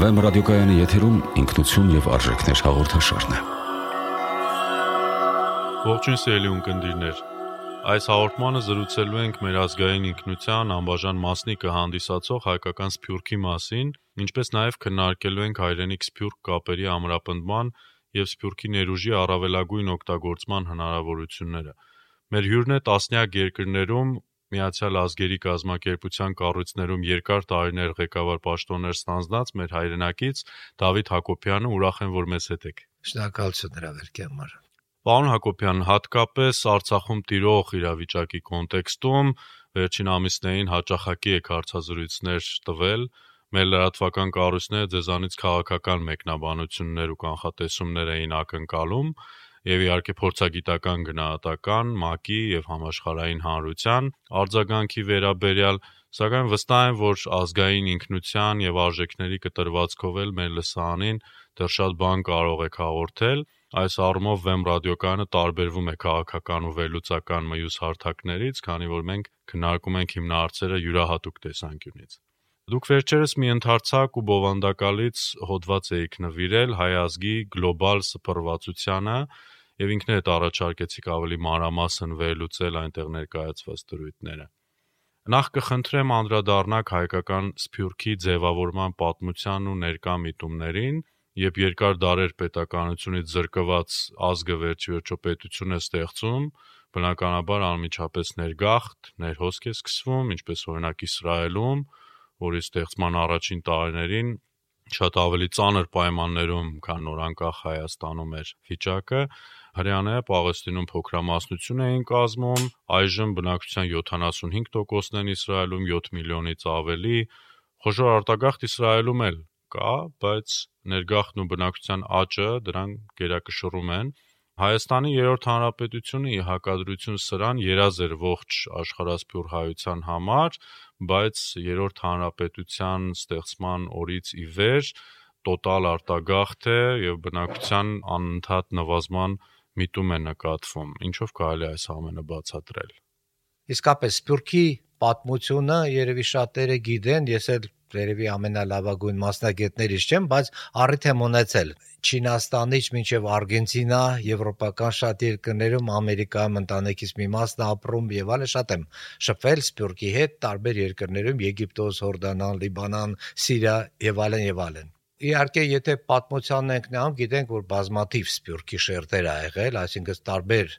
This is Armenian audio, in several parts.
Վեմ ռադիոկայանի եթերում ինքնություն եւ արժեքներ հաղորդաշարն է։ Ողջույն սիրելի ունկնդիրներ։ Այս հաղորդմանը զրուցելու ենք մեր ազգային ինքնության անբաժան մասնիկը հանդիսացող հայկական սփյուռքի մասին, ինչպես նաև քննարկելու ենք հայրենիք սփյուռք կապերի ամրապնդման եւ սփյուռքի ներուժի առավելագույն օգտագործման հնարավորությունները։ Մեր հյուրն է տասնյակ երկրներում Միացյալ Ազգերի կազմակերպության կառույցներում երկար տարիներ ղեկավար պաշտոններ ստանձնած մեր հայրենակից Դավիթ Հակոբյանը ուրախ եմ, որ մեզ հետ եք։ Շնորհակալություն հրավերքի համար։ Պարոն Հակոբյան, հատկապես Արցախում տիրող իրավիճակի կոնտեքստում վերջին ամիսներին հաճախակի եք հարցազրույցներ տվել, մեր լրատվական կառույցները ձեզանից քաղաքական մեկնաբանություններ ու կանխատեսումներ էին ակնկալում, եւ իհարկե փորձագիտական գնահատական ՄԱԿ-ի եւ համաշխարհային հանրության արձագանքի վերաբերյալ, սակայն վստահ եմ, որ ազգային ինքնության եւ արժեքների կտրվածքով էլ մեր լսանին դեռ շատ բան կարող եք հաղորդել։ Այս առումով Վեմ ռադիոկայանը տարբերվում է քաղաքական ու վերլուծական մյուս հարթակներից, քանի որ մենք քննարկում ենք հիմնարարцերը յուրահատուկ տեսանկյունից։ Դուք վերջերս մի ընդարձակ ու բովանդակալից հոդված էիք նվիրել հայ ազգի գլոբալ սփռվածությանը եւ ինքներդ առաջարկեցիք ավելի մանրամասն վերլուծել այնտեղ ներկայացված դրույթները։ Նախ կխնդրեմ անդրադառնաք հայկական սփյուռքի ձևավորման պատմության ու ներկա միտումներին, երբ երկար դարեր պետականությունից զրկված ազգը վերջիվերջո պետություն է ստեղծում, բնականաբար անմիջապես ներգաղթ, ներհոսք է սկսվում, ինչպես օրինակ Իսրայելում, որի ստեղծման առաջին տարիներին շատ ավելի ծանր պայմաններում, քան նորանկախ Հայաստանում էր վիճակը, հрьяաները Պաղեստինում փոքրամասնություն էին կազմում, այժմ բնակչության 75%-ն են Իսրայելում 7 միլիոնից ավելի, խոշոր արտագաղթ Իսրայելում էլ կա, բայց ներգաղթն ու բնակչության աճը դրան գերակշռում են։ Հայաստանի երրորդ հանրապետությունը ի հակադրություն սրան երազ էր ողջ աշխարհասփյուռ հայության համար, բայց երրորդ հանրապետության ստեղծման օրից ի վեր տոտալ արտագաղթ է եւ բնակչության անընդհատ նվազման միտում է նկատվում։ Ինչով կարելի է այս ամենը բացատրել։ Իսկապես Սփյուռքի պատմությունը երևի շատերը գիտեն, ես էլ երևի ամենալավագույն մասնագետներից չեմ, բայց առիթ եմ ունեցել Չինաստանից մինչև Արգենտինա, եվրոպական շատ երկրներում, Ամերիկայում ընտանեկից մի մասն ապրում եւ այլն շատ եմ շփվել Սփյուռքի հետ տարբեր երկրներում՝ Եգիպտոս, Հորդանան, Լիբանան, Սիրիա եւ այլն եւ այլն իհարկե եթե պատմությանն ենք նայում, գիտենք, որ բազմաթիվ սփյուռքի շերտեր ա եղել, այսինքն տարբեր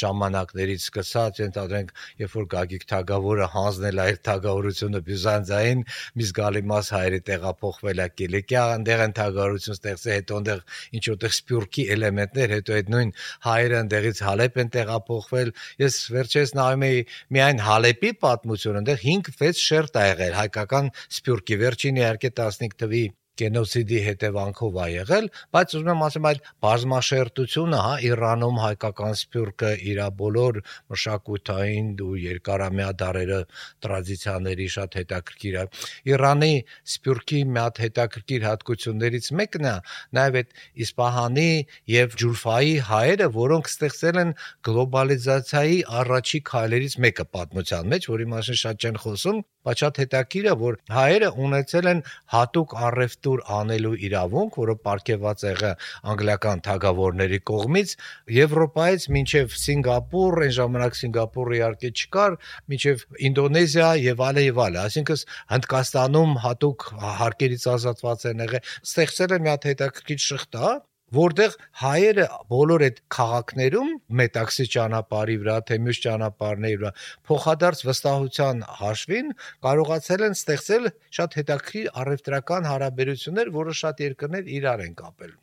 ժամանակներից սկսած, ենթադրենք, երբ որ Գագիկ Թագավորը հանձնել այդ թագավորությունը Բյուզանդիային, մի զգալի մաս հայերի տեղափոխվել է Կիլիկիա, այնտեղ են թագավորություն ստեղծել, հետո այնտեղ ինչ որտեղ սփյուռքի էլեմենտներ, հետո այդ նույն հայերը այնտեղից Հալեբ են տեղափոխվել։ Ես վերջերս նայում էի միայն Հալեպի պատմությունը, այնտեղ 5-6 շերտ ա եղել հայկական սփյուռքի վերջին իհարկե 15 թվի գենոցիդի հետևանքով ա եղել, բայց ուզում եմ ասեմ այդ բազմաշերտությունը, հա, Իրանում հայկական սփյուռքը իր բոլոր մշակութային ու երկարամյա դարերը տրադիցիաների շատ հետաքրքիր է։ Իրանի սփյուռքի մի հատ հետաքրքիր հատկություններից մեկն է նաև այդ Իսպահանի եւ Ջուրֆայի հայերը, որոնք ստեղծել են գլոբալիզացիայի առաջի քայլերից մեկը պատմության մեջ, որի մասին շատ չեն խոսում, բայց շատ հետաքրքիր է, որ հայերը ունեցել են հատուկ առևտուր անելու իրավունք, որը ապարգևված է եղել անգլիական թագավորների կողմից Եվրոպայից մինչև Սինգապուր, այն ժամանակ Սինգապուրը իհարկե չկար, մինչև Ինդոնեզիա եւ այլն եւ այլն, այսինքն Հնդկաստանում հատուկ հարկերից ազատված են եղել, ստեղծել են մի հատ հետաքրքիր շղթա, որտեղ հայերը բոլոր այդ քաղաքներում մետաքսի ճանապարհի վրա, թե մյուս ճանապարհների վրա փոխադարձ վստահության հաշվին կարողացել են ստեղծել շատ հետաքրքիր առևտրական հարաբերություններ, որը շատ երկրներ իրար են կապել։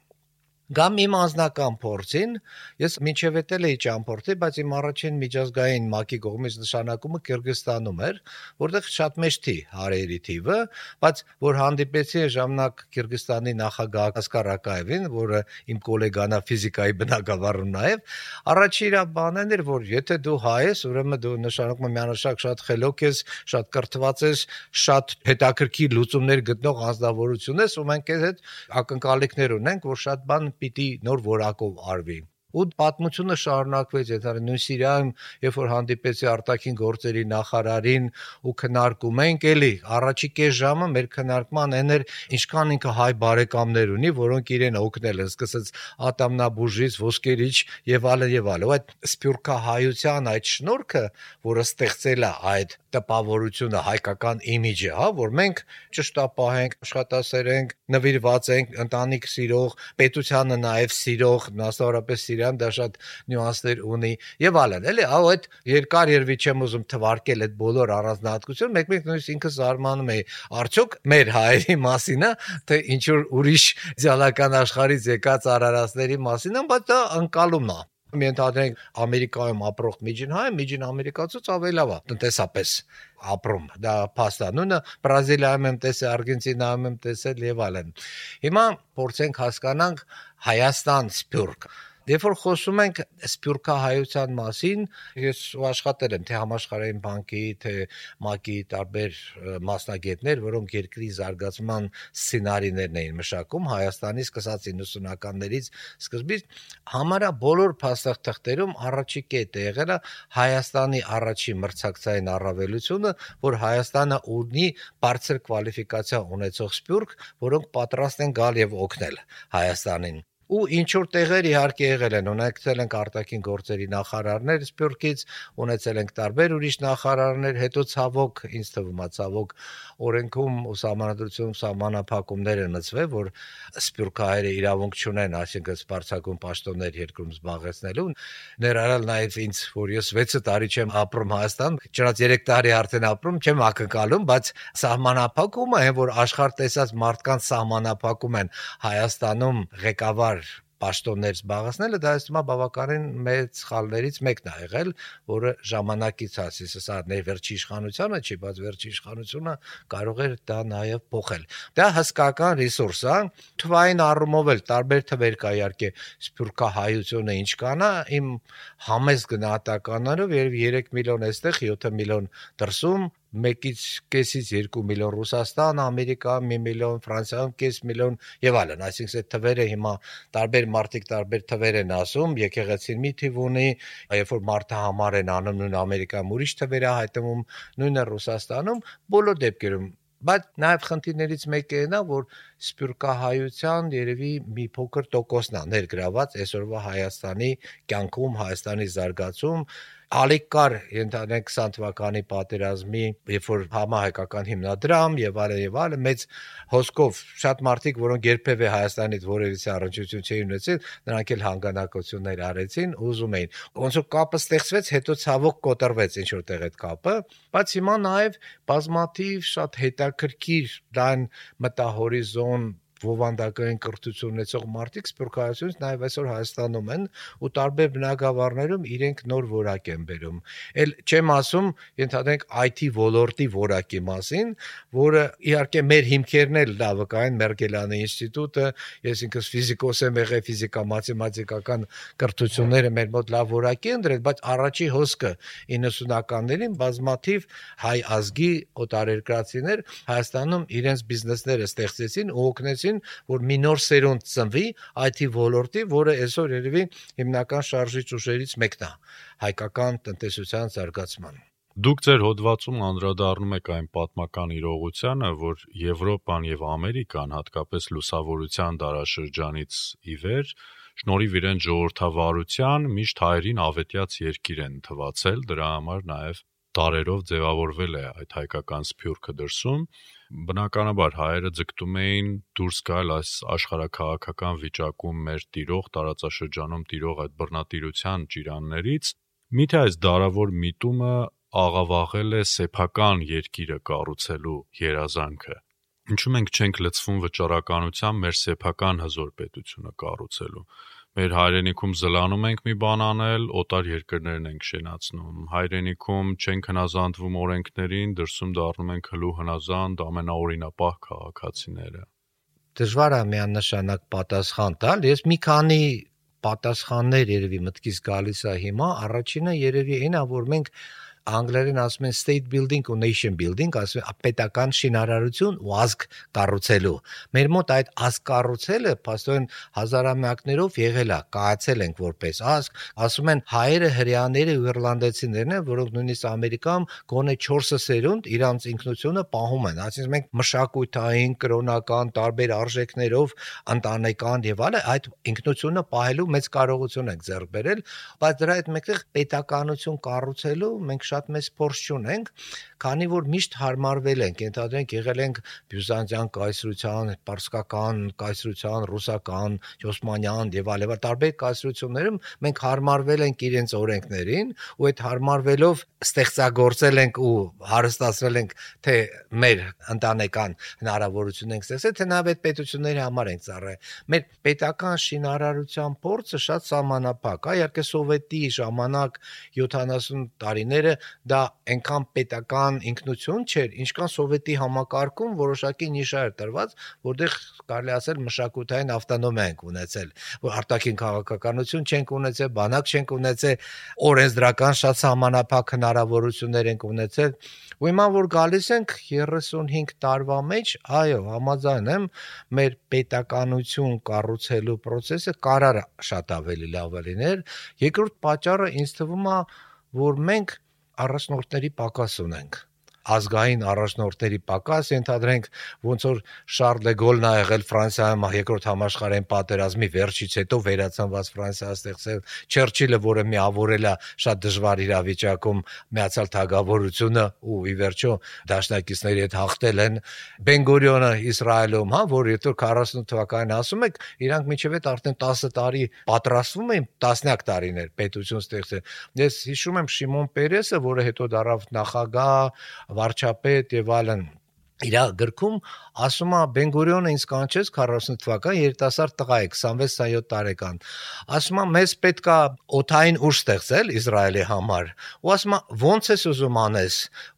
Գամ իմ անձնական փորձին, ես մինչև էտել էի ճամփորդի, բայց իմ առաջին միջազգային ՄԱԿ-ի կողմից նշանակումը Կիրգիզստանում էր, որտեղ շատ մեծ թի հարերի թիվը, բայց որ հանդիպեցի ժամանակ Կիրգիզստանի նախագահ Ասկար Ակաևին, որը իմ գոլեգանա ֆիզիկայի բնագավառում նաև, առաջի իր բանն էր, որ եթե դու հայ ես, ուրեմն դու նշանակում է միանշակ շատ խելոք ես, շատ կրթված ես, շատ հետաքրքիր լուծումներ գտնող անձնավորություն ես, ու մենք այդ ակնկալիքներ ունենք, որ շատ բան պիտի նոր որակով արվի։ ու պատմությունը շարունակվեց այդ նույն Սիրիայում երբ որ հանդիպեցի արտաքին գործերի նախարարին ու քննարկում ենք էլի առաջի կես ժամը մեր քննարկման այն էր ինչքան ինքը հայ բարեկամներ ունի որոնք իրեն օգնել են սկսած ատամնաբուժից ոսկերիչ եւ այլն եւ այլն այդ սփյուռքահայության այդ շնորհքը որը ստեղծել է այդ տպավորությունը հայկական իմիջը հա որ մենք ճշտապահենք աշխատասեր ենք նվիրված ենք ընտանիք սիրող պետությանը նաեւ սիրող մասնավորապես Սիրիան դա շատ նյուանսներ ունի եւ այլն էլի ահա այդ երկար երևի չեմ ուզում թվարկել այդ բոլոր առանձնահատկություն մեկ-մեկ նույնիսկ ինքը զարմանում է արդյոք մեր հայերի մասին է թե ինչ որ ուրիշ զիալական աշխարհից եկած արարածների մասին է բայց դա անկալումն է մի ընդհանրենք Ամերիկայում ապրող միջին հայ, միջին ամերիկացուց ավելի լավ է տնտեսապես ապրում։ Դա փաստա։ Նույնը Բրազիլիայում եմ տեսել, Արգենտինայում եմ տեսել եւ այլն։ Հիմա փորձենք հասկանանք Հայաստան սփյուռք Երբ որ խոսում ենք սփյուռքահայության մասին, ես աշխատել եմ թե համաշխարհային բանկի, թե ՄԱԿ-ի տարբեր մասնագետներ, որոնք երկրի զարգացման սցենարիներն էին մշակում Հայաստանի սկսած 90-ականներից սկզբից, համարյա բոլոր փաստաթղթերում առաջի կետը եղել է Հայաստանի առաջի մրցակցային առավելությունը, որ Հայաստանը ունի բարձր կվալիֆիկացիա ունեցող սփյուռք, որոնք պատրաստ են գալ եւ օգնել Հայաստանին ու ինչ որ տեղեր իհարկե եղել են. ունեցել ենք արտաքին գործերի նախարարներ Սփյուռքից ունեցել ենք տարբեր ուրիշ նախարարներ հետո ցավոք ինձ թվում է ցավոք օրենքում ու սահմանադրությունում սահմանափակումներ են մտցվել որ Սփյուռքահայերը իրավունք չունեն այսինքն սպարցակում պաշտոններ երկրում զբաղեցնելու ներառալ նաև ինձ որ ես 6 տարի չեմ ապրում Հայաստան չնայած 3 տարի արդեն ապրում չեմ ակնկալում բայց սահմանափակումը որ աշխարհ տեսած մարդկանց սահմանափակում են Հայաստանում ղեկավար բավարար պաշտոններ զբաղեցնելը դա ըստ ումա բավականին մեծ խալներից մեկն է եղել, որը ժամանակից հասիս, սա ներվերջի իշխանությունը չի, բայց վերջի իշխանությունը կարող էր դա նաև փոխել։ Դա հսկական ռեսուրս է, թվային առումով էլ տարբեր թվեր կա իհարկե սփյուռքահայությունը ինչ կանա, իմ համեզ գնահատականներով երբ 3 միլիոն այստեղ, 7 միլիոն դրսում 1-ից կեսից 2 միլիոն Ռուսաստան, Ամերիկա 1 միլիոն, Ֆրանսիայում կես միլիոն եւ այլն, այսինքն այդ թվերը հիմա տարբեր մարդիկ տարբեր թվեր են ասում, եկեղեցին մի թիվ ունի, երբ որ մարդը համար են անում նույն Ամերիկայում ուրիշ թվեր է հայտնվում, նույնը Ռուսաստանում, բոլոր դեպքերում բայց նաև խնդիրներից մեկը նա որ սպյուրկահայության երևի մի փոքր տոկոսն է ներգրաված այսօրվա Հայաստանի կյանքում, Հայաստանի զարգացում ալիք կար ընդհանրեն 20 թվականի պատերազմի, երբ որ համահայկական հիմնադրամ եւ այլն եւ այլն մեծ հոսքով շատ մարդիկ, որոնք երբևէ Հայաստանից որևիցե առնչություն չէին ունեցել, նրանք էլ հանգանակություններ արեցին, ուզում էին։ Ոնց որ կապը ստեղծվեց, հետո ցավոք կոտրվեց ինչ որտեղ այդ կապը, բայց հիմա նաեւ բազմաթիվ շատ հետաքրքիր դան մտահորիզոն ովանդակային կրթություն ունեցող մարդիկ սփյուռքահայությունից նաև այսօր Հայաստանում են ու տարբեր բնակավարներում իրենք նոր որակ են բերում։ Էլ չեմ ասում, ընդհանրենք IT ոլորտի որակի մասին, որը իհարկե մեր հիմքերն էլ լավը կային Մերկելյանի ինստիտուտը, ես ինքս ֆիզիկոս եմ եղել, ֆիզիկա մաթեմատիկական կրթությունները մեր մոտ լավ որակի են դրել, բայց առաջի հոսքը 90-ականներին բազմաթիվ հայ ազգի օտարերկրացիներ Հայաստանում իրենց բիզնեսները ստեղծեցին ու օգնեցին մասին, որ մի նոր սերունդ ծնվի IT ոլորտի, որը այսօր երևի հիմնական շարժիչ ուժերից մեկն է. Հայկական տնտեսության զարգացման։ Դուք ձեր հոդվածում անդրադառնում եք այն պատմական իրողությանը, որ Եվրոպան եւ Ամերիկան հատկապես լուսավորության դարաշրջանից ի վեր շնորհիվ իրեն ժողովրդավարության միշտ հայերին ավետյաց երկիր են թվացել, դրա համար նաև տարերով ձևավորվել է այդ հայկական սփյուռքը դրսում բնականաբար հայերը ձգտում էին դուրս գալ այս աշխարհակաղակական վիճակում մեր տիրող տարածաշրջանում տիրող այդ բռնատիրության ճիրաններից միթե այս դարավոր միտումը աղավաղել է սեփական երկիրը կառուցելու երազանքը ինչու մենք չենք լցվում վճռականությամբ մեր սեփական հզոր պետությունը կառուցելու մեր հայրենիքում զլանում ենք մի բան անել, օտար երկրներն ենք շենացնում։ Հայրենիքում չենք հնազանդվում օրենքներին, դրսում դառնում ենք հլու հնազանդ ամենաօրինապահ քաղաքացիները։ Դժվար է միանշանակ պատասխան տալ։ Ես մի քանի պատասխաններ երևի մտքից գալիս է հիմա։ Առաջինը երևի այնա, որ մենք անգլերեն ասում են state building ու nation building, ասում են պետական շինարարություն ու ազգ կառուցելու։ Մեր մոտ այդ ազգ կառուցելը փաստորեն հազարամյակներով եղել է, կայացել ենք որպես ազգ, ասում են հայերը, հрьяաները ու իռլանդեցիներն են, որոնք նույնիսկ Ամերիկայում գոնե 4-ը սերունդ իրանց ինքնությունը պահում են։ Այսինքն մենք մշակութային, կրոնական, տարբեր արժեքներով ընտանեկան եւ այլն այդ ինքնությունը պահելու մեծ կարողություն ենք ձեռք բերել, բայց դրա հետ մեկտեղ պետականություն կառուցելու մենք շատ մեծ փորձ չունենք, քանի որ միշտ հարմարվել ենք, ենթադրենք եղել ենք բյուզանդյան կայսրության, պարսկական կայսրության, ռուսական, օսմանյան եւ այլն, տարբեր կայսրություններում մենք հարմարվել ենք իրենց օրենքներին ու այդ հարմարվելով ստեղծագործել ենք ու հարստացրել ենք թե մեր ընտանեկան հնարավորություն ենք ստեղծել, թե նաև այդ պետությունների համար ենք ծառայել։ Մեր պետական շինարարության փորձը շատ սահմանափակ է, իհարկե սովետի ժամանակ 70 տարիները դա այնքան պետական ինքնություն չէր, ինչքան սովետի համակարգում որոշակի նիշա էր տրված, որտեղ կարելի ասել մշակութային ավտոնոմիա ենք ունեցել, որ արտաքին քաղաքականություն չենք ունեցել, բանակ չենք ունեցել, օրենսդրական շատ սահմանափակ հնարավորություններ ենք ունեցել ու հիմա որ գալիս ենք 35 տարվա մեջ, այո, համաձայն եմ, մեր պետականություն կառուցելու process-ը կարար շատ ավելի լավ լիներ։ Երկրորդ պատճառը ինձ թվում է, որ մենք առաջնորդների պակաս ունենք ազգային առաջնորդների պակաս ենթադրենք ոնց որ Շարլ դե Գոլն ա եղել Ֆրանսիայում երկրորդ համաշխարհային պատերազմի վերջից հետո վերացնված Ֆրանսիա ստեղծել Չերչիլը որը միավորել է շատ դժվար իրավիճակում միացյալ թագավորությունը ու ի վերջո դաշնակիցների հետ հաղթել են Բենգորիոնը Իսրայելում հա որ եթե 48 թվականին ասում եք իրանք միջև այդ արդեն 10 տարի պատրաստվում էին տասնյակ տարիներ պետություն ստեղծել ես հիշում եմ Շիմոն Պերեսը որը հետո դարավ նախագահ վարչապետ եւ այլն իր գրքում ասում է Բենգուրիոնը ինձ կանչեց 40 թվական երիտասարդ տղա է 26-27 տարեկան ասում է մեզ պետքա օթային ուժ ստեղծել Իսրայելի համար ու ասում է ո՞նց ես ուզում անես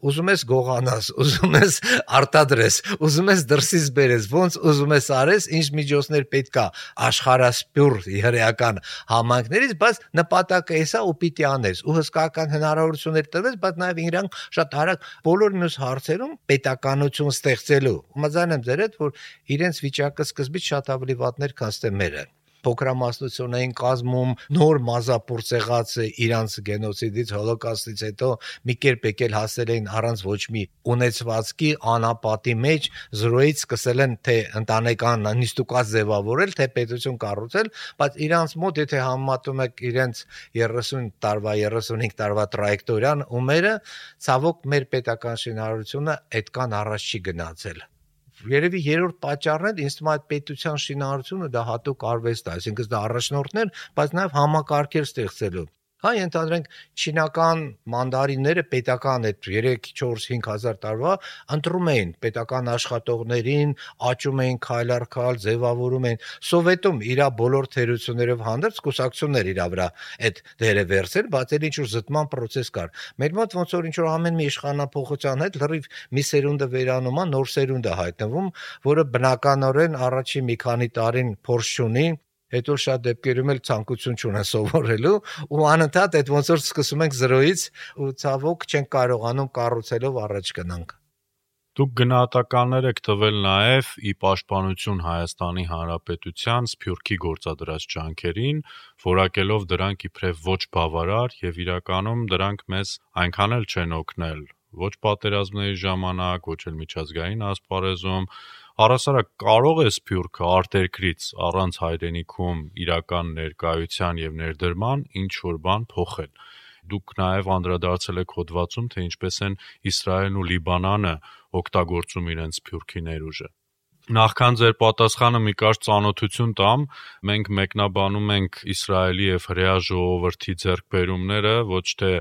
ուզում ես գողանաս ուզում ես արտադրես ուզում ես դրսից բերես ո՞նց ուզում ես արես ինչ միջոցներ պետքա աշխարհասփյուր հրեական համանքներից բայց նպատակը էսա ու պիտի անես ու հսկական հնարավորություններ տրվեց բայց նաև իրանք շատ արագ բոլոր մյուս հարցերում պետականություն ստեղծելու։ Համաձայն եմ ձեր հետ, որ իրենց վիճակը սկզբից շատ ավելի վատներ քան ստե մերը փոքրամասնությունային կազմում նոր մազապուրց եղած իրանց գենոցիդից հոլոկոստից հետո մի կերպ եկել հասել էին առանց ոչ մի ունեցվածքի անապատի մեջ զրոյից սկսել են թե ընտանեկան նիստուկած ձևավորել թե պետություն կառուցել բայց իրանց մոտ եթե համեմատում եք իրենց 30 տարվա 35 տարվա տրայեկտորիան ու մերը ցավոք մեր պետական շինարարությունը այդքան առաջ չի գնացել երևի երրորդ պատճառն է ինձ թվում է այդ պետության շինարարությունը դա հատուկ արվեստ է այսինքն դա առաջնորդներ բայց նաև համակարգեր ստեղծելու Հա ենթադրենք չինական մանդարինները պետական այդ 3-4-5000 տարվա ընտրում էին պետական աշխատողներին, աճում էին քայլ առ քայլ, ձևավորում էին։ Սովետում իր բոլոր թերություններով հանդերձ կուսակցություններ իր վրա այդ դերը վերցել, բայց էլ ինչ որ զտման process կար։ Մեր մոտ ոնց որ ինչ որ ամեն մի իշխանապողության հետ լրիվ մի սերունդը վերանում է, նոր սերունդ է հայտնվում, որը բնականորեն առաջի մի քանի տարին փորձ ունի հետո շատ դեպքերում էլ ցանկություն չունեն սովորելու ու անընդհատ այդ ոնց որ սկսում ենք զրոյից ու ցավոք չենք կարողանում կառուցելով առաջ գնանք Դուք գնահատականներ եք տվել նաև ի պաշտպանություն Հայաստանի Հանրապետության Սփյուռքի գործադրած ջանքերին, որակելով դրանք իբրև ոչ բավարար եւ իրականում դրանք մեզ այնքան էլ չեն օգնել. ոչ պատերազմների ժամանակ, ոչ էլ միջազգային ասպարեզում, Առհասարակ կարո՞ղ է Սփյուռքը արտերկրից առանց հայրենիքում իրական ներկայության եւ ներդրման ինչ որ բան փոխել։ Դուք նաև անդրադարձել եք հոդվածում, թե ինչպես են Իսրայելն ու Լիբանանը օգտագործում իրենց Սփյուռքի ներուժը։ Նախքան ձեր պատասխանը մի կարճ ծանոթություն տամ, մենք մեկնաբանում ենք Իսրայելի եւ հրեա ժողովրդի ձեռքբերումները, ոչ թե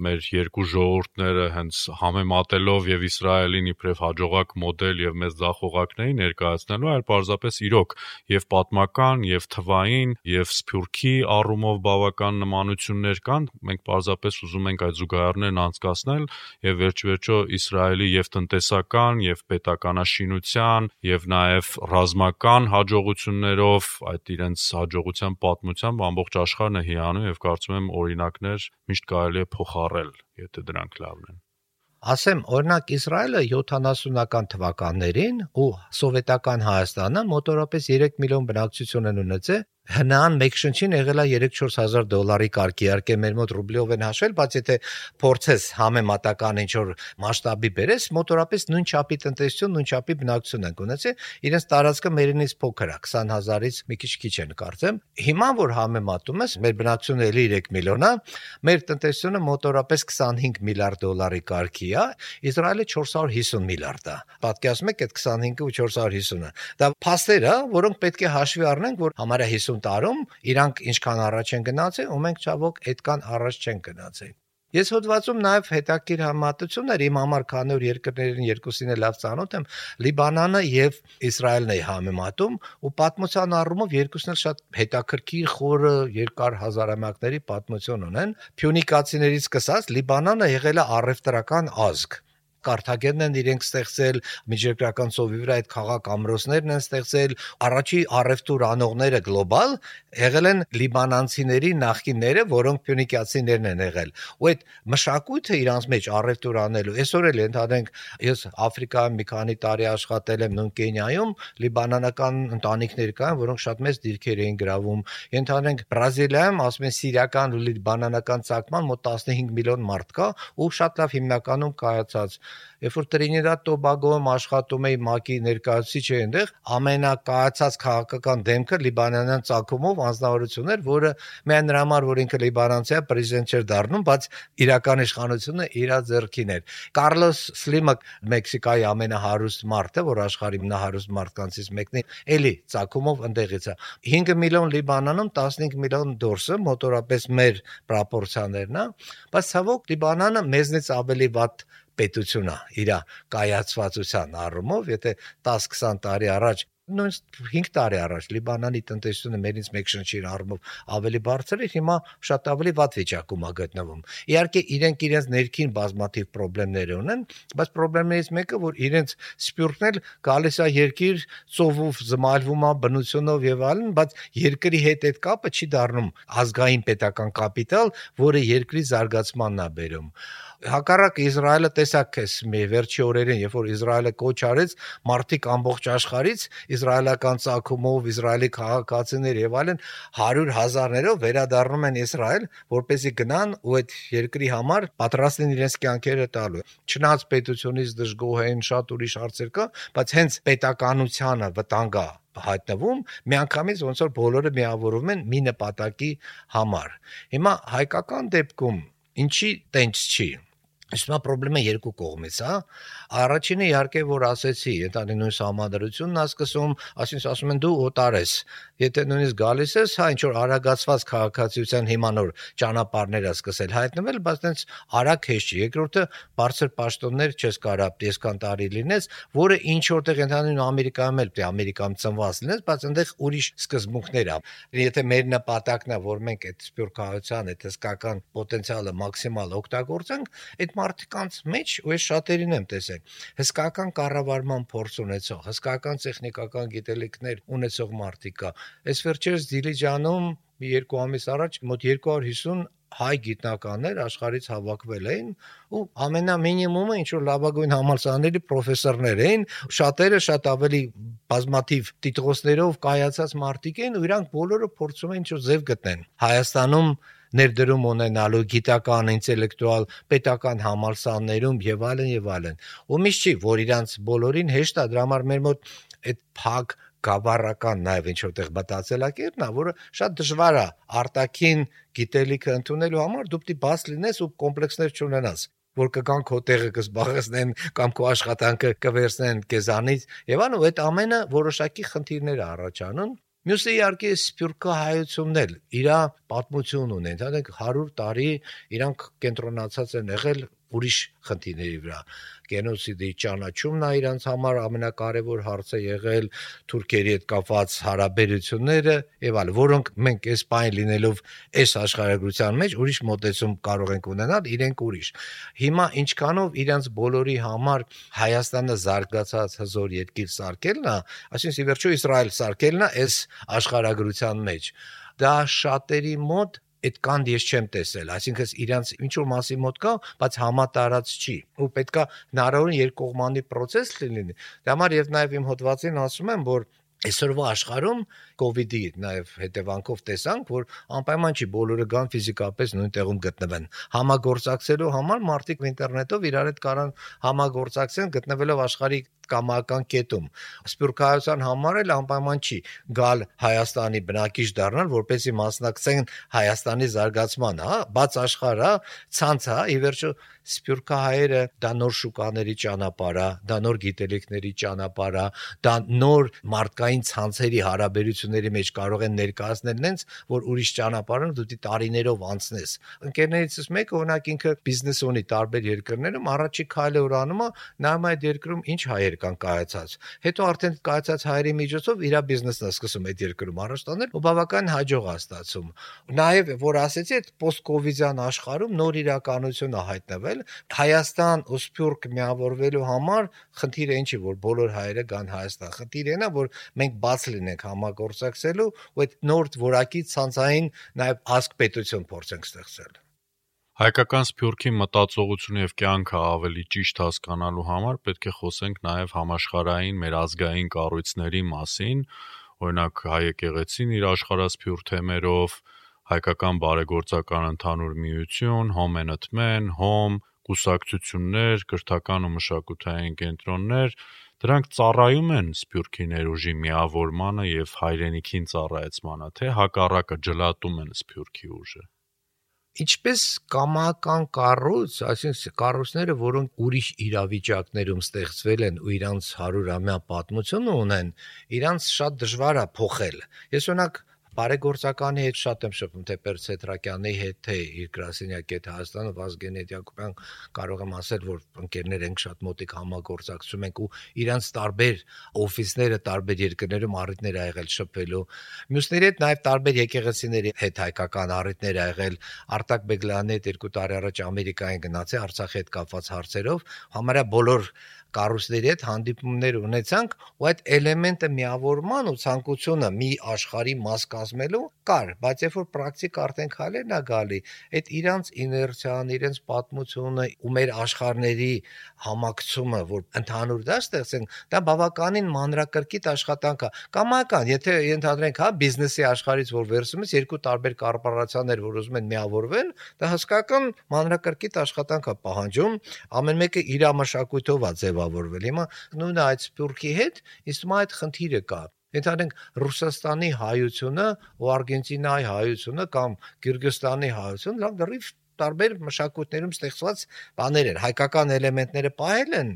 մեր երկու ժողովուրդները հենց համեմատելով եւ Իսրայելին իբրև հաջողակ մոդել եւ մեծ ձախողակների ներկայացնելու, այլ պարզապես իրոք եւ պատմական եւ թվային եւ սփյուռքի առումով բավական նմանություններ կան, մենք պարզապես ուզում ենք այդ զուգահեռներն անցկացնել եւ վերջ-վերջո Իսրայելի եւ տնտեսական եւ պետականաշինության եւ նաև ռազմական հաջողություններով, այդ իրենց հաջողության պատմությամբ ամբողջ աշխարհն է հիանում եւ կարծում եմ օրինակներ միշտ կարելի է փոխառել, եթե դրանք լավն են։ Ասեմ, օրինակ Իսրայելը 70-ական թվականներին ու սովետական Հայաստանը մոտորապես 3 միլիոն բնակչություն են ունեցել հնան մեկ շնչին եղել է 3-4000 դոլարի կարգ իհարկե մեր մոտ ռուբլով են հաշվել, բայց եթե փորձես համեմատական ինչ որ մասշտաբի բերես, մոտորապես նույն չափի տնտեսություն, նույն չափի բնակչություն են ունեցել, իրենց տարածքը մերինից փոքր է, 20000-ից մի քիչ քիչ են կարծեմ։ Հիմա որ համեմատում ես, մեր բնակչությունը էլի 3 միլիոն է, մեր տնտեսությունը մոտորապես 25 միլիարդ դոլարի կարգի է, Իսրայելը 450 միլիարդ է։ Պատկերացնում եք այդ 25-ը ու 450-ը։ Դա փաստեր է, որոնք պետք է հաշվի առնենք, որ համարյա 50 տարում իրանք ինչքան առաջ են գնացել ու մենք ցավոք այդքան առաջ չեն գնացել։ Ես հոդվածում նաև հետաքրիր համատություններ իմ համար քանի որ երկրներին երկուսին լավ ծանոթ եմ Լիբանանը եւ Իսրայելն է համեմատում ու պատմության առումով երկուսն էլ շատ հետաքրքիր խորը երկար հազարամյակների պատմություն ունեն Փյունիկացիներից սկսած Լիբանանը եղել է առևտրական ազգ Կարթագենն են իրենք ստեղծել, միջերկրական ծովի վրա այդ քաղաք ամրոցներն են ստեղծել, առաջի առևտուր անողները գլոբալ եղել են լիբանանցիների նախկինները, որոնք փյունիկիացիներն են եղել։ Ու այդ մշակույթը իրանց մեջ առևտուր անելու, այսօր էլ ընդհանրենք ես Աֆրիկայում մի քանի տարի աշխատել եմ նույն Կենիայում, լիբանանական ընտանիքներ կան, որոնք շատ մեծ դիրքեր էին գրավում։ Ընդհանրենք Բրազիլիայում, ասում են սիրիական ու լիբանանական ցակման մոտ 15 միլիոն մարդ կա ու շատ լավ հիմնականում կայացած Երբ որ Տրինիդադ Տոբագոում աշխատում էի ՄԱԿ-ի ներկայացուցիչ էի այնտեղ, ամենակայացած քաղաքական դեմքը լիբանանյան ցակումով անձնավորություն էր, որը միայն նրա համար, որ ինքը լիբանանցի է, պրեզիդենտ չէր դառնում, բայց իրական իշխանությունը իր ձեռքին էր։ Կարլոս Սլիմը Մեքսիկայի ամենահարուստ մարդը, որ աշխարհի ամենահարուստ մարդկանցից մեկն է, էլի ցակումով ընդեղից է։ 5 միլիոն Լիբանանում 15 միլիոն դորսը մոտորապես մեր պրոպորցիաներն է, բայց ցավոք Լիբանանը մեզնից ավելի վատ պետություն է իր կայացվածության առումով, եթե 10-20 տարի առաջ նույնիսկ 5 տարի առաջ Լիբանանի տնտեսությունը մերից մեկ շնչիր առումով ավելի բարձր էր, հիմա շատ ավելի վատ վիճակում է գտնվում։ Իհարկե իրենք իրենց ներքին բազմաթիվ խնդիրներ ունեն, բայց խնդիրներից մեկը, որ իրենց սպյուրքն էլ գալիս է երկիր ծովով զմալվում է բնությունով եւ այլն, բայց երկրի հետ այդ կապը չի դառնում ազգային պետական կապիտալ, որը երկրի զարգացմանն է բերում հակառակ Իսրայելը տեսակ էս մի վերջի օրերին, երբ որ Իսրայելը կոչ արեց մարդիկ ամբողջ աշխարից իսրայելական ցակումով Իսրայելի քաղաքացիներ եւ այլն 100 հազարներով վերադառնում են Իսրայել, որպեսզի գնան ու այդ երկրի համար պատրաստ են իրենց կյանքերը տալու։ Չնայած պետությունից դժգոհ են շատ ուրիշ հարցեր կա, բայց հենց պետականությունը վտանգա հայտնվում, միանգամից ոնց որ բոլորը միավորվում են մի նպատակի համար։ Հիմա հայկական դեպքում ինչի տենց չի Հիմա խնդրեմը երկու կողմից, հա։ Առաջինը իհարկե որ ասեցի, ընտանի նույն համադրությունն ա սկսում, ասինքն ասում են դու օտար ես։ Եթե նույնիսկ գալիս ես, հա ինչ որ արագացված քաղաքացիության հիմա նոր ճանապարհներ ա սկսել հայտնվել, բայց տենց արագ հեշ չի։ Երկրորդը բարձր պաշտոններ չես կարա տեսքան տարի լինես, որը ինչ որտեղ ընդհանրին Ամերիկայում էլ պետք է Ամերիկայում ծնված լինես, բայց այնտեղ ուրիշ սկզբունքներ ա։ Եթե մեր նպատակն է, որ մենք այդ սփյուռքահայության, այդ հսկական պոտենցիալը մաքսիմալ օգտագործենք, այդ մարդկանց մեջ ու ես շատերին եմ տեսել հսկական կառավարման փորձ ունեցող, հսկական տեխնիկական գիտելիքներ ունեցող մարդիկ կա։ Այս վերջերս Դիլիջանում երկու ամիս առաջ մոտ 250 հայ գիտնականներ աշխարից հավաքվել էին ու ամենամինիմումը ինչ որ լավագույն համալսարանների պրոֆեսորներ էին շատերը շատ ավելի բազմաթիվ տիտղոսներով կայացած մարդիկ էին ու իրանք բոլորը փորձում էին ինչ որ ձև գտնեն Հայաստանում ներդրում ունենալու գիտական, ինտելեկտուալ, պետական համալսարաններում եւ այլն եւ այլն։ Ու միշտ չի, որ իրանց բոլորին հեշտ է դրա համար մեր մոտ այդ փակ գավառական նաև ինչ որտեղ մտածելակերպն է, որը շատ դժվար է արտաքին գիտելիքը ընդունելու համար դու պետք է բաց լինես ու կոմպլեքսներ չունենաս որ կգան քո տեղը կզբաղեցնեն կամ քո աշխատանքը կվերցնեն քեզանից եւ անու այդ ամենը որոշակի խնդիրներ առաջանում Մյուսը իհարկե սփյուռքա հայությունն էլ իր պատմություն ունեն, դրանք 100 տարի իրանք կենտրոնացած են եղել ուրիշ խնդիրների վրա գենոսիդի ճանաչումն է իրանց համար ամենակարևոր հարցը եղել թուրքերի հետ կապված հարաբերությունները եւ այլ որոնք մենք այս բանը լինելով այս աշխարհագրության մեջ ուրիշ մոտեցում կարող ենք ունենալ իրենք ուրիշ հիմա ինչքանով իրանց բոլորի համար Հայաստանը զարգացած հզոր երկիր սարքելն է այսինքն ի վերջո Իսրայել սարքելն է այս աշխարհագրության մեջ դա շատերի մոտ այդ կան ես չեմ տեսել, այսինքն իրանց ինչ որ մասի մոտ կա, բայց համատարած չի։ Ու պետքա հնարավորին երկկողմանի process լինի։ Դա համար եւ նաեւ իմ հոդվածին ասում եմ, որ այսօրվա աշխարհում կ ូវ իդի նաև հետևանքով տեսանք, որ անպայման չի բոլորը գան ֆիզիկապես նույն տեղում գտնվեն։ Համագործակցելու համար մարդիկ ինտերնետով իրար հետ կարան համագործակցեն գտնվելով աշխարհի կամական կետում։ Սփյուռքահայության համար էլ անպայման չի գալ Հայաստանի բնակիչ դառնալ, որպեսզի մասնակցեն Հայաստանի զարգացմանը, հա, բաց աշխարհ, հա, ցանց, հա, ի վերջո Սփյուռքահայերը դա նոր շուկաների ճանապարհ է, դա նոր գիտելիքների ճանապարհ է, դա նոր մարդկային ցանցերի հարաբերությունների մեջ կարող են ներկայացնել նենց, որ ուրիշ ճանապարհը դու տարիներով անցնես։ Ընկերներիցս մեկը օրինակ ինքը բիզնես ունի տարբեր երկրներում, առաջի քայլը որ անում է, նայում այդ երկրում ինչ հայեր կան կայացած։ Հետո արդեն կայացած հայերի միջոցով իր բիզնեսն է սկսում այդ երկրում առաջ տանել ու բավական հաջող է ստացում։ Նաև որ ասեցի, այդ post-COVID-յան աշխարհում նոր իրականություն է հայտնվել։ Հայաստան ու Սփյուռք միավորվելու համար խնդիրը ինչի որ բոլոր հայերը գան Հայաստան։ Խնդիրը նա որ մենք բաց լինենք համագործակցելու ու այդ նոր որակի ցանցային նաև ազգ պետություն փորձենք ստեղծել։ Հայկական Սփյուռքի մտածողությունը եւ կյանքը ավելի ճիշտ հասկանալու համար պետք է խոսենք նաեւ համաշխարհային մեր ազգային կառույցների մասին, օրինակ հայ եկեղեցին իր աշխարհասփյուռ թեմերով, հայկական բարեգործական ընդհանուր միություն, Home and Men, Home, կուսակցություններ, կրթական ու մշակութային կենտրոններ, դրանք ծառայում են Սփյուռքի ներուժի միավորմանը եւ հայրենիքին ծառայեցմանը, թե հակառակը ջլատում են Սփյուռքի ուժը ինչպես կամական կառույց, այսինքն կառույցները, որոնք ուրիշ իրավիճակներում ստեղծվել են ու իրանց 100-ամյա պատմություն ունեն, իրանց շատ դժվար է փոխել։ Ես օրինակ բարեգործականի հետ շատ եմ շփում թե Պերցետրակյանի հետ, թե իր գրասենյակի հետ Հայաստանը Վազգեն Եդյակոբյան կարող եմ ասել, որ ընկերներ ենք շատ մոտիկ համագործակցում ենք ու իրանց տարբեր օֆիսները տարբեր երկրներում առիթներ ա եղել շփվելու։ Մյուսների հետ նաև տարբեր եկեղեցիների հետ հայկական առիթներ ա եղել։ Արտակ Բեգլյանի հետ երկու տարի առաջ Ամերիկային գնացի Արցախի հետ կապված հարցերով։ Համարյա բոլոր կառույցների հետ հանդիպումներ ունեցանք ու այդ էլեմենտը միավորման ու ցանկությունը մի աշխարհի մաս կազմելու կար, բայց երբ որ պրակտիկ արդեն քայլերն է գալի, այդ իրանց իներցիան, իրենց պատմությունը ու մեր աշխարհների համակցումը, որ ընդհանուր դա ստեղծենք, դա բավականին մանրակրկիտ աշխատանք է։ Կամական, եթե ենթադրենք, հա, բիզնեսի աշխարհից որ վերցում ես երկու տարբեր կորպորացիաներ, որ ուզում են միավորվել, դա հսկական մանրակրկիտ աշխատանք է պահանջում, ամեն մեկը իր մշակույթով է ձև ձևավորվել։ Հիմա նույնը այդ Սփյուռքի հետ իսկ մա այդ խնդիրը կա։ Ենթադրենք Ռուսաստանի հայությունը ու Արգենտինայի հայությունը կամ Կիրգիզստանի հայությունը լավ դեռիվ տարբեր մշակույթներում ստեղծված բաներ են, հայկական էլեմենտները ողել են,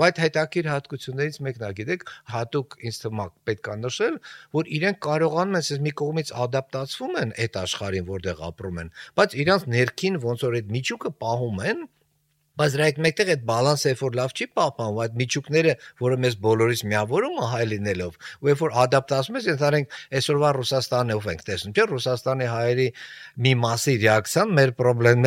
ու այդ հետաքրիր հատկություններից մեկն է, գիտեք, հատուկ ինձ թվում է պետք է նշել, որ իրենք կարողանում են ասես մի կողմից ադապտացվում են այդ աշխարհին, որտեղ ապրում են, բայց իրանց ներքին ոնց որ այդ միջուկը պահում են, բայց դրա հետ մեկտեղ այդ բալանսը երբ որ լավ չի պահպանվում, այդ միջուկները, որը մեզ բոլորից միավորում է հայ լինելով, ու երբ որ ադապտացում ես, ենթարենք այսօրվա Ռուսաստանով ենք տեսնում, չէ՞, Ռուսաստանի հայերի մի մասի ռեակցիան մեր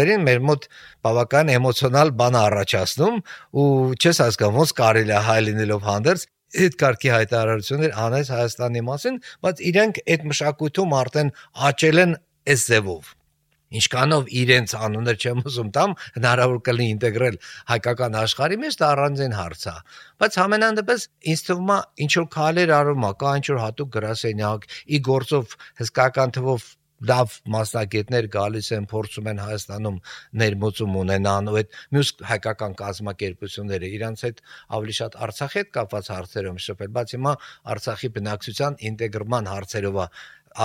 խնդիրներին մեր մոտ բավական էմոցիոնալ բան առաջացնում ու չես հասկանում ոնց կարելի է հայ լինելով հանդերձ այդ կարգի հայտարարություններ անես Հայաստանի մասին, բայց իրենք այդ մշակույթում արդեն աճել են այս ձևով ինչքանով իրենց անունը չեմ ուզում տամ հնարավոր կլինի ինտեգրել հայկական աշխարհի մեջ դա առանձին հարց է բայց ամենայն դեպս ինձ թվում է ինչ որ քայլեր արվում է կա ինչ որ հատուկ գրասենյակ ի գործով հսկական թվով լավ մասնագետներ գալիս են փորձում են Հայաստանում ներմուծում ունենան ու այդ մյուս հայկական կազմակերպությունները իրանց հետ ավելի շատ Արցախի հետ կապված հարցերով շփել, բայց հիմա Արցախի բնակչության ինտեգրման հարցերով է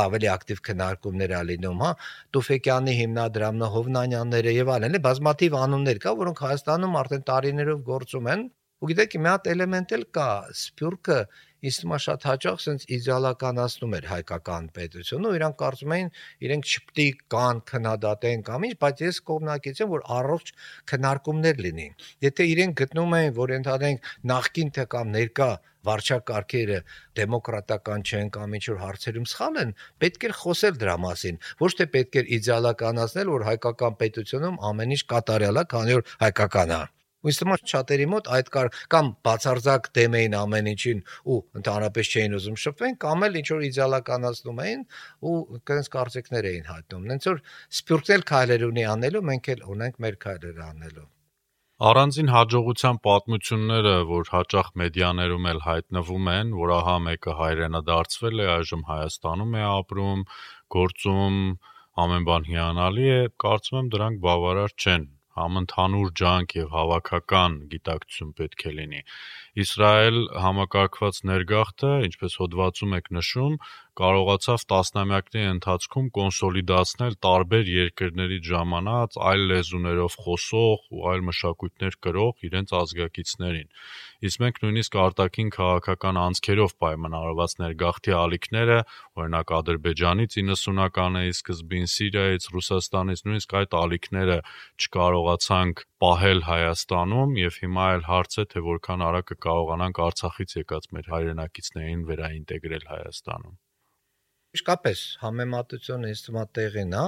ավելի ակտիվ քննարկումներ ա լինում, հա, Տուֆեկյանի հիմնադրամը, Հովնանյանները եւ այլն, բազմաթիվ անուններ կա, որոնք Հայաստանում արդեն տարիներով գործում են։ Ու գիտեք, մի հատ էլեմենտ էլ կա, Սփյուռքը ինձ թվում է շատ հաճախ sense իդեալականացնում էր հայկական պետությունը ու իրանք կարծում էին իրենք չպետք է կան քննադատեն կամ ինչ, բայց ես կողմնակից եմ որ առողջ քննարկումներ լինի։ Եթե իրենք գտնում են, որ ընդհանրենք նախքին թե կամ ներկա վարչակարգերը դեմոկրատական չեն կամ ինչ որ հարցերում սխալ են, պետք է խոսել դրա մասին։ Ոչ թե պետք է իդեալականացնել, որ հայկական պետությունում ամեն ինչ կատարյալ է, քանի որ հայկական է։ Ույստ մոտ շատերի մոտ այդ կար կամ բացարձակ դեմ էին ամեն ինչին ու ընդհանրապես չէին ուզում շփվեն, կամ էլ ինչ որ իդեալականացնում էին ու կենց կարծիքներ էին հայտնում։ Հենց որ սպյուրքել քայլեր ունի անելու, մենք էլ ունենք մեր քայլերը անելու։ Առանձին հաջողության պատմությունները, որ հաճախ մեդիաներում էլ հայտնվում են, որ ահա մեկը հայրենը դարձվել է, այժմ Հայաստանում է ապրում, գործում, ամեն բան հիանալի է, կարծում եմ դրանք բավարար չեն համընդհանուր ջանք եւ հավաքական գիտակցություն պետք է լինի։ Իսրայել համակարգված ներգաղթը, ինչպես հոդվածում եք նշում, կարողացավ տասնամյակների ընթացքում կոնսոլիդացնել տարբեր երկրներից ժամանած այլ լեզուներով խոսող ու այլ մշակույթներ կրող իրենց ազգակիցներին։ Իսկ մենք նույնիսկ արտաքին քաղաքական անցքերով պայմանավորված ներգաղթի ալիքները, օրինակ Ադրբեջանից 90-ականների սկզբին, Սիրիայից, Ռուսաստանից նույնիսկ այդ ալիքները չկարողացանք պահել Հայաստանում եւ հիմա էլ հարց է թե որքան արագ կկարողանանք Արցախից եկած մեր հայրենակիցներին վերաինտեգրել Հայաստանում։ Իսկապես համեմատությունը ինձ թվում է տեղին է,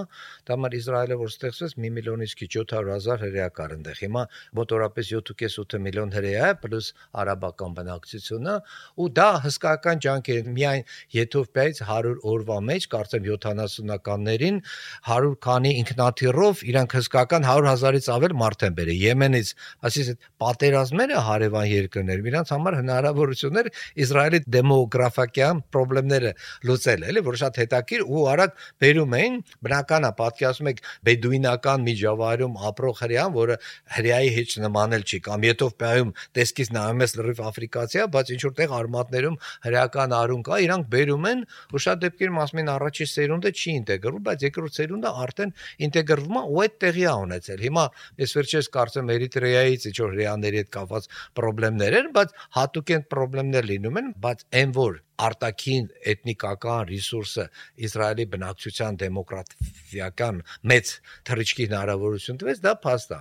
դա մար Իսրայելը որ ստեղծվեց 1 միլիոնից քիչ 700.000 հրեա կար այնտեղ։ Հիմա մոտորապես 7.5-8 միլիոն հրեա է, պլյուս արաբական բնակչությունը, ու դա հսկայական ջանք է միայն Եթովպիայից 100 օրվա մեջ, կարծեմ 70-ականներին 100 քանի ինքնաթիռով իրանք հսկայական 100.000-ից ավել մարդ են բերել Եմենից, ասես պատերազմները հարևան երկրներ, իրանք համար հնարավորություններ Իսրայելի դեմոգրաֆիական խնդիրները լուծել, էլի որ շատ հետաքրքիր ու արագ բերում էին բնական է պատկերացնում եք բեդուինական միջավայրում ապրող հрьяան որը հрьяայի հետ նմանել չի կամ Եթովպիայում տեսքից նայում ես լրիվ աֆրիկացիա բայց ինչ որտեղ արմատներում հрьяական արուն կա իրանք բերում են ու շատ դեպքերում ասում են առաջի սերունդը չի ինտեգրվում բայց երկրորդ սերունդը արդեն ինտեգրվում է ու այդ տեղի է ունեցել հիմա ես վերջերս կարծեմ Էրիտրեայից ինչ որ հрьяաների հետ կապված խնդիրներ են բայց հատուկ են խնդիրներ լինում են բայց այն որ արտաքին էթնիկական ռեսուրսը Իսրայելի բնակչության դեմոկրատիական մեծ թռիչքի հնարավորություն տվեց, դա փաստ է։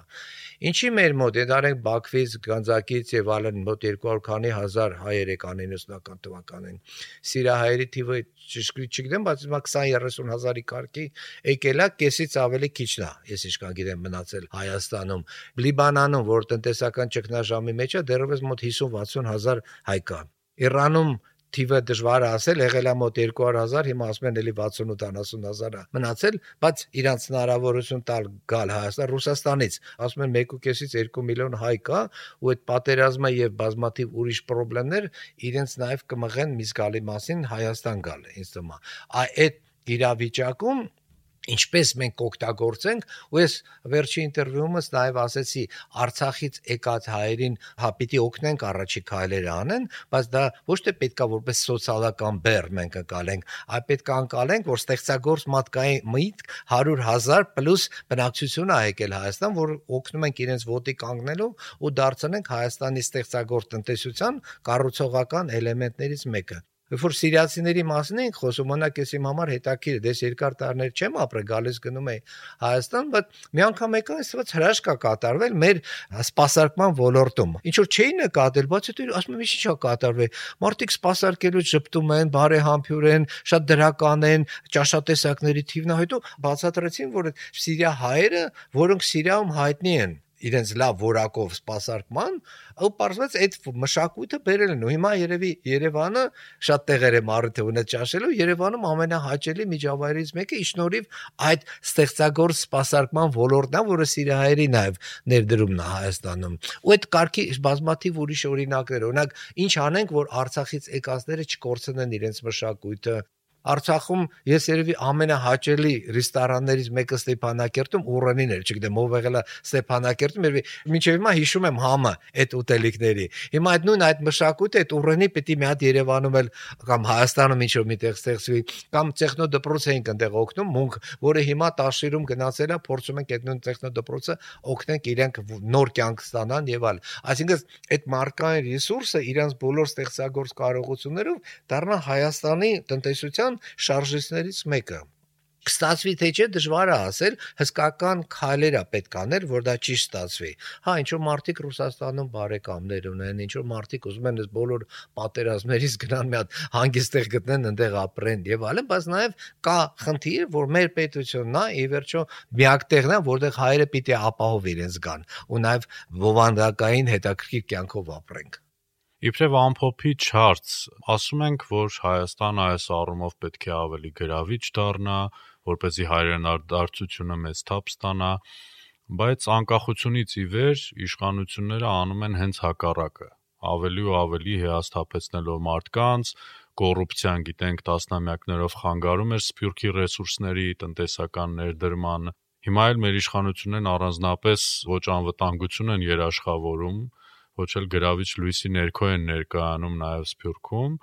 Ինչի մեր մոտ դարենք Բաքվից, Գանձակից եւ այլն մոտ 200 քանի հազար հայեր եկան 90-ական թվականին։ Սիրահայերի թիվը ճշգրիտ չգիտեմ, բայց հիմա 20-30 հազարի կարգի եկելա, կեսից ավելի քիչն է, ես ինչքան գիտեմ մնացել Հայաստանում։ Լիբանանում, որ տնտեսական ճգնաժամի մեջ է, դեռևս մոտ 50-60 հազար հայ կա։ Իրանում թիվը դժվար է ասել, եղել է մոտ 200.000, հիմա ասում են էլի 68-70000 է մնացել, բայց իրանց հնարավորություն տալ գալ Հայաստան Ռուսաստանից, ասում են 1.5-ից 2 միլիոն հայ կա, ու այդ պատերազմը եւ բազմաթիվ ուրիշ խնդիրներ իրենց նաեւ կմղեն մի զգալի մասին Հայաստան գալ, ինձ թվում է։ Այդ իրավիճակում ինչպես մենք կօգտագործենք ու ես վերջի ինտերվյուումս նաև ասեցի Արցախից եկած հայերին հա պիտի օգնենք առաջի քայլերը անեն բայց դա ոչ թե պետքա որպես սոցիալական բեռ մենք անցալենք այլ պետք է անցալենք որ ստեղծագործ մատկային միտք 100.000 պլյուս բնակչություն է եկել Հայաստան որ օգնում ենք իրենց ոտի կանգնելու ու դարձնենք Հայաստանի ստեղծագործ տնտեսության կառուցողական էլեմենտներից մեկը Երբ որ սիրիացիների մասին ենք խոսում, օրինակ ես իմ համար հետաքրիր է, դες երկար տարիներ չեմ ապրել, գալիս գնում էի Հայաստան, բայց մի անգամ եկա, այսպես հրաշք կա կատարվել մեր սպասարկման ոլորտում։ Ինչ որ չէի նկատել, բայց հետո ասում եմ, ինչի՞ չա կատարվել։ Մարդիկ սպասարկելուց ճպտում են, բարեհամբյուր են, շատ դրական են, ճաշատեսակների թիվն է, հետո բացատրեցին, որ Սիրիա հայերը, որոնք Սիրիայում հայտնի են, իրենց լավ որակով սպասարկման, ու պարզվեց այդ մշակույթը բերել են։ Ու հիմա երևի Երևանը շատ տեղեր է մարդ ունեց ճաշելու, Երևանում ամենահաճելի միջավայրից մեկը իշնորիվ այդ ստեղծագործ սպասարկման ոլորտն է, որը սիրահայերի նաև ներդրումն է Հայաստանում։ Ու այդ կարգի բազմաթիվ ուրիշ օրինակներ, օրինակ, ինչ անենք, որ Արցախից եկածները չկորցնեն իրենց մշակույթը, Արցախում ես երևի ամենահաճելի ռեստորաններից մեկը Ստեփանակերտում Ուռենին էր, չգիտեմ ով եղել է Ստեփանակերտում, երևի մինչև հիմա հիշում եմ համը այդ ուտելիքների։ Հիմա այդ նույն այդ մշակույթը այդ Ուռենի պիտի մի հատ Երևանում էլ կամ Հայաստանում ինչ որ միտեղ ստեղծվի, կամ տեխնո դպրոց էինք այնտեղ օգնում, մունք, որը հիմա Տաշիրում գնացել է, փորձում ենք այդ նույն տեխնո դպրոցը օգնենք իրենք նոր կյանք ստանան եւ այլ։ Այսինքն այդ մարկային ռեսուրսը իրանց բոլոր ստեղծագործ կարողություններով դառնա Հայաստանի տնտեսության շարժիչներից մեկը կստացվի թե չէ դժվար է ասել հսկական քայլեր է պետք անել որ դա ճիշտ ստացվի հա ինչ որ մարդիկ ռուսաստանում բարեկամներ ունեն ինչ որ մարդիկ ուզում են այս բոլոր պատերազմներից գնան մի հատ հանգիստեղ գտնեն այնտեղ ապրեն եւ այլն բայց նաեւ կա խնդիր որ մեր պետությունն է ի վերջո միակ տեղն է որտեղ հայերը պիտի ապահով իրենց գան ու նաեւ ովանդակային հետաքրքիր կյանքով ապրենք Իբրև ամփոփիչ հարց, ասում ենք, որ Հայաստանը այս առումով պետք է ավելի գրավիչ դառնա, որպեսզի հայրենադարձությունը մեծ թափ ստանա, բայց անկախությունից ի վեր իշխանությունները անում են հենց հակառակը ավելի ու ավելի հիասթափեցնելով մարդկանց, կոռուպցիան գիտենք տասնամյակներով խանգարում էր սփյուռքի ռեսուրսների տնտեսական ներդրման։ Հիմա էլ մեր իշխանություններն առանձնապես ոչ անվտանգություն են երաշխավորում, ոչ էլ գրավիչ լույսի ներքո են ներկայանում նաև Սփյուռքում,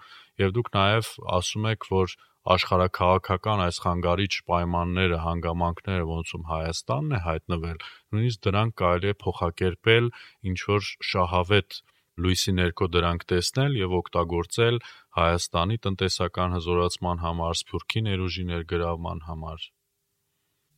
եւ դուք նաև ասում եք, որ աշխարհակաղակական այս խանգարիչ պայմանները, հանգամանքները, ոնցում Հայաստանն է հայտնվել, նույնիսկ դրանք կարելի է փոխակերպել ինչ որ շահավետ լույսի ներքո դրանք տեսնել եւ օգտագործել Հայաստանի տնտեսական հզորացման համար, Սփյուռքի ներուժի ներգրավման համար։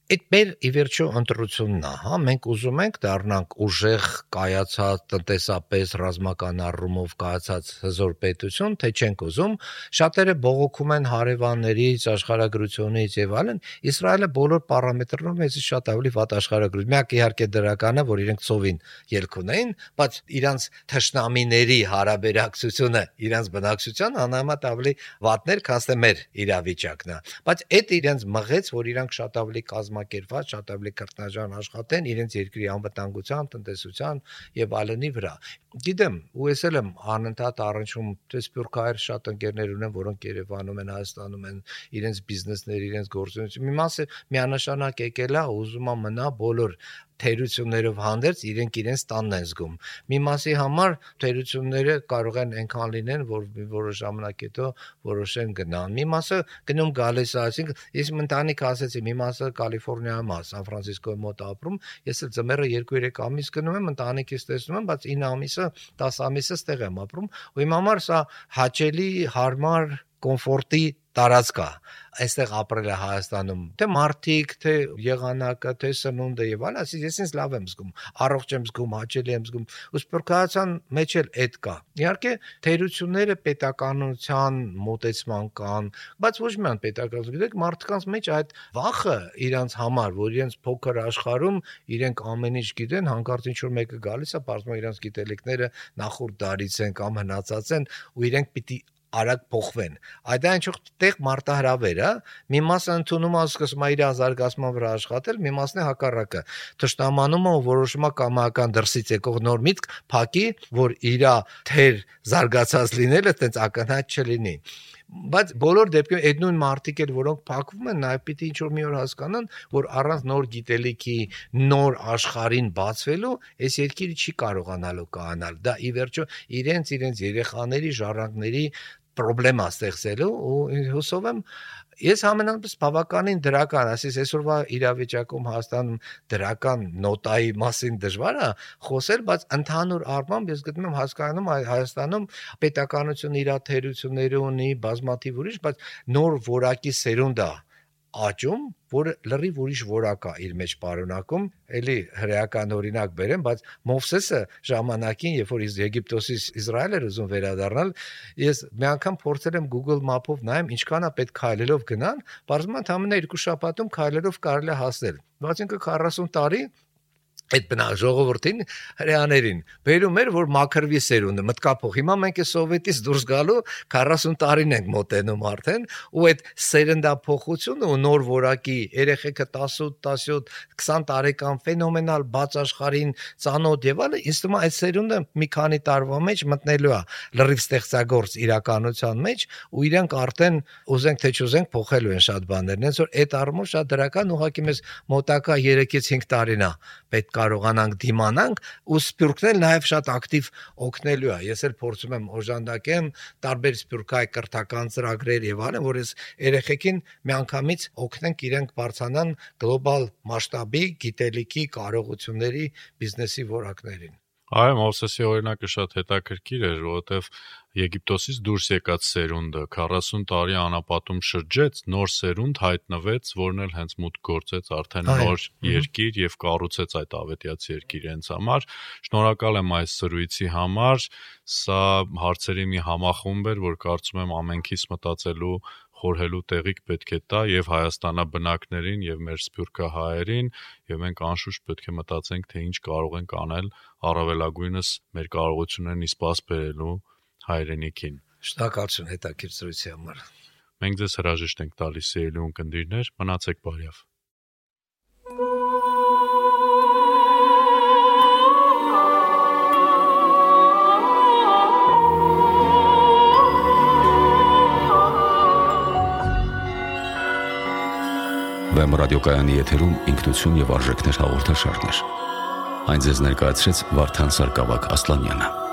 Այդ մեր ի վերջո ընտրությունն է, հա, մենք ուզում ենք դառնանք ուժեղ կայացած տնտեսապես ռազմական առումով կայացած հզոր պետություն, թե չենք ուզում։ Շատերը բողոքում են հարևաններից, աշխարհագրությունից եւ այլն։ Իսրայելը բոլոր պարամետրերով մեզ շատ ավելի վատ աշխարհագրություն։ Միակ իհարկե դրականը, որ իրենք ծովին ելք ունեն, բայց իրանց թշնամիների հարաբերակցությունը իրանց բնակչության անհամեմատ ավելի վատներ, քան թե մեր իրավիճակն է։ Բայց այդ իրենց մղեց, որ իրանք շատ ավելի կազմ կազմակերպված, շատ ավելի քրտնաժան աշխատեն իրենց երկրի անվտանգության, տնտեսության եւ այլնի վրա։ Գիտեմ, ու ես էլ եմ անընդհատ առնչում, թե սպյուրքայր շատ ընկերներ ունեն, որոնք Երևանում են, Հայաստանում են իրենց բիզնեսներ, իրենց գործունեություն։ Մի մասը միանշանակ եկել է, ուզում է մնա բոլոր թերություններով հանդերձ իրենք իրենց տանն են զգում։ Մի մասի համար թերությունները կարող են այնքան լինեն, որ որոշ ժամանակ հետո որոշեն գնան։ Մի մասը գնում գալիս է, այսինքն ես ընտանիք ասեցի, մի մասը Կալիֆոռնիայում է, Սան Ֆրանցիսկոյի մոտ ապրում, ես էլ ձմեռը 2-3 ամիս գնում եմ, ընտանիքից տեսնում եմ, բայց 9 ամիսը, 10 ամիսը ստեղ եմ ապրում, ու իմ համար սա հաճելի, հարմար, կոմֆորտի տարածք է այստեղ ապրել է Հայաստանում թե մարդիկ թե եղանակը թե սնունդը եւ այլն ասի ես ինձ լավ եմ զգում առողջ եմ զգում հաճելի եմ զգում ու սպորտայական մեջ էլ այդ կա իհարկե թերությունները պետականության մոտեցման կան բայց ոչ միայն պետական գիտեք մարդկանց մեջ այդ վախը իրանց համար որ իրենց փոքր աշխարհում իրենք ամեն ինչ գիտեն հանկարծ ինչ որ մեկը գալիս է բարձր իրենց գիտելիքները նախորդ դարից են կամ հնացած են ու իրենք պիտի արագ փոխվեն։ Այդ այնչուղ տեղ մարտահրավեր է, մի մասը ընդունում է սկսում է իր զարգացման վրա աշխատել, մի մասն է հակառակը։ Տշտամանում է որոշումա կամական դրսից եկող նոր միտք փակի, որ իր թեր զարգացած լինելը տենց ակնհայտ չլինի բայց բոլոր դեպքերում այդ նույն մարտիկ էլ որոնք փակվում են նաև պիտի ինչ որ մի օր հասկանան որ առանց նոր գիտելիքի նոր աշխարհին բացվելու այս երկիրը չի կարողանալու կանալ դա ի վերջո իրենց իրենց երեխաների ժառանգների խնդրեմա ստեղծելու ու հուսով եմ ես համենայնպես բավականին դրական, ասես այսօրվա իրավիճակում Հայաստանում դրական նոտայի մասին դժվար է խոսել, բայց ընդհանուր առմամբ ես գտնում եմ հասկանում Հայաստանում պետականությունը իր թերությունները ունի, բազմաթիվ ուրիշ, բայց նոր որակի սերունդ է աճում, որը լրիվ ուրիշ որակ է իր մեջ պարունակում, էլի հրեական օրինակ բերեմ, բայց Մովսեսը ժամանակին, երբ որ Եգիպտոսից Իսրայել էր ուզում վերադառնալ, ես մի անգամ փորձել եմ Google Map-ով նայեմ ինչքան է պետք քայլելով գնալ, բարձրացման համենա երկու շաբաթում քայլելով կարելի է հասնել։ Բայց ինքը 40 տարի այդ բնակ ժողովրդին հрьяաներին բերում էր որ մաքրվի սերունդը մտկափող հիմա մենք է սովետից դուրս գալու 40 տարին ենք մոտենում արդեն ու այդ սերնդափոխությունը ու նոր որակի երեխեքը 18 17 20 տարեկան ֆենոմենալ բաց աշխարհին ծանոթ եւ այլն ինձ թվում է այդ սերունդը մի քանի տարվա մեջ մտնելու է լրիվ ստեղծագործ իրականության մեջ ու իրենք արդեն ուզենք թե չուզենք փոխելու են շատ բաներ այնպես որ այդ առումով շատ դրական ուղղակի մեզ մոտակա 3-ից 5 տարին է պետք կարողանանք դիմանանք ու սպյուրքն նաև շատ ակտիվ օգնելու է։ Ես էլ փորձում եմ օժանդակեմ տարբեր սպյուրքայ կրթական ծրագրեր եւ այլն, որ այս երեխեքին միանգամից օգնենք իրենք բարձանան գլոբալ մասշտաբի գիտելիքի կարողությունների բիզնեսի որակներին։ Այո, Մովսեսի օրինակը շատ հետաքրքիր էր, որովհետև Եգիպտոսից դուրս եկած սերունդը 40 տարի անապատում շրջեց, նոր սերունդ հայտնվեց, որն էլ հենց մուտք գործեց արդեն նոր երկիր եւ կառուցեց այդ ավետյաց երկիրը հենց համար։ Շնորհակալ եմ այս սրույցի համար։ Սա հարցերի մի համախումբ էր, որ կարծում եմ ամենքից մտածելու խորհելու տեղիք պետք է տա եւ Հայաստանաբնակներին եւ մեր սփյուռքահայերին եւ մենք անշուշտ պետք է մտածենք թե ինչ կարող ենք անել առավելագույնս մեր կարողություններն իսպաս բերելու հայրենիքին։ Շնորհակալություն հետաքրքրության համար։ Մենք ձեզ հրաժեշտ ենք տալիս սիրելի ունկնդիրներ, մնացեք բարյավ։ Վեմ ռադիոկայանի եթերում ինքնություն եւ արժեքներ հաղորդաշարներ։ Այն ձեզ ներկայացրեց Վարդան Սարգսակ Ասլանյանը։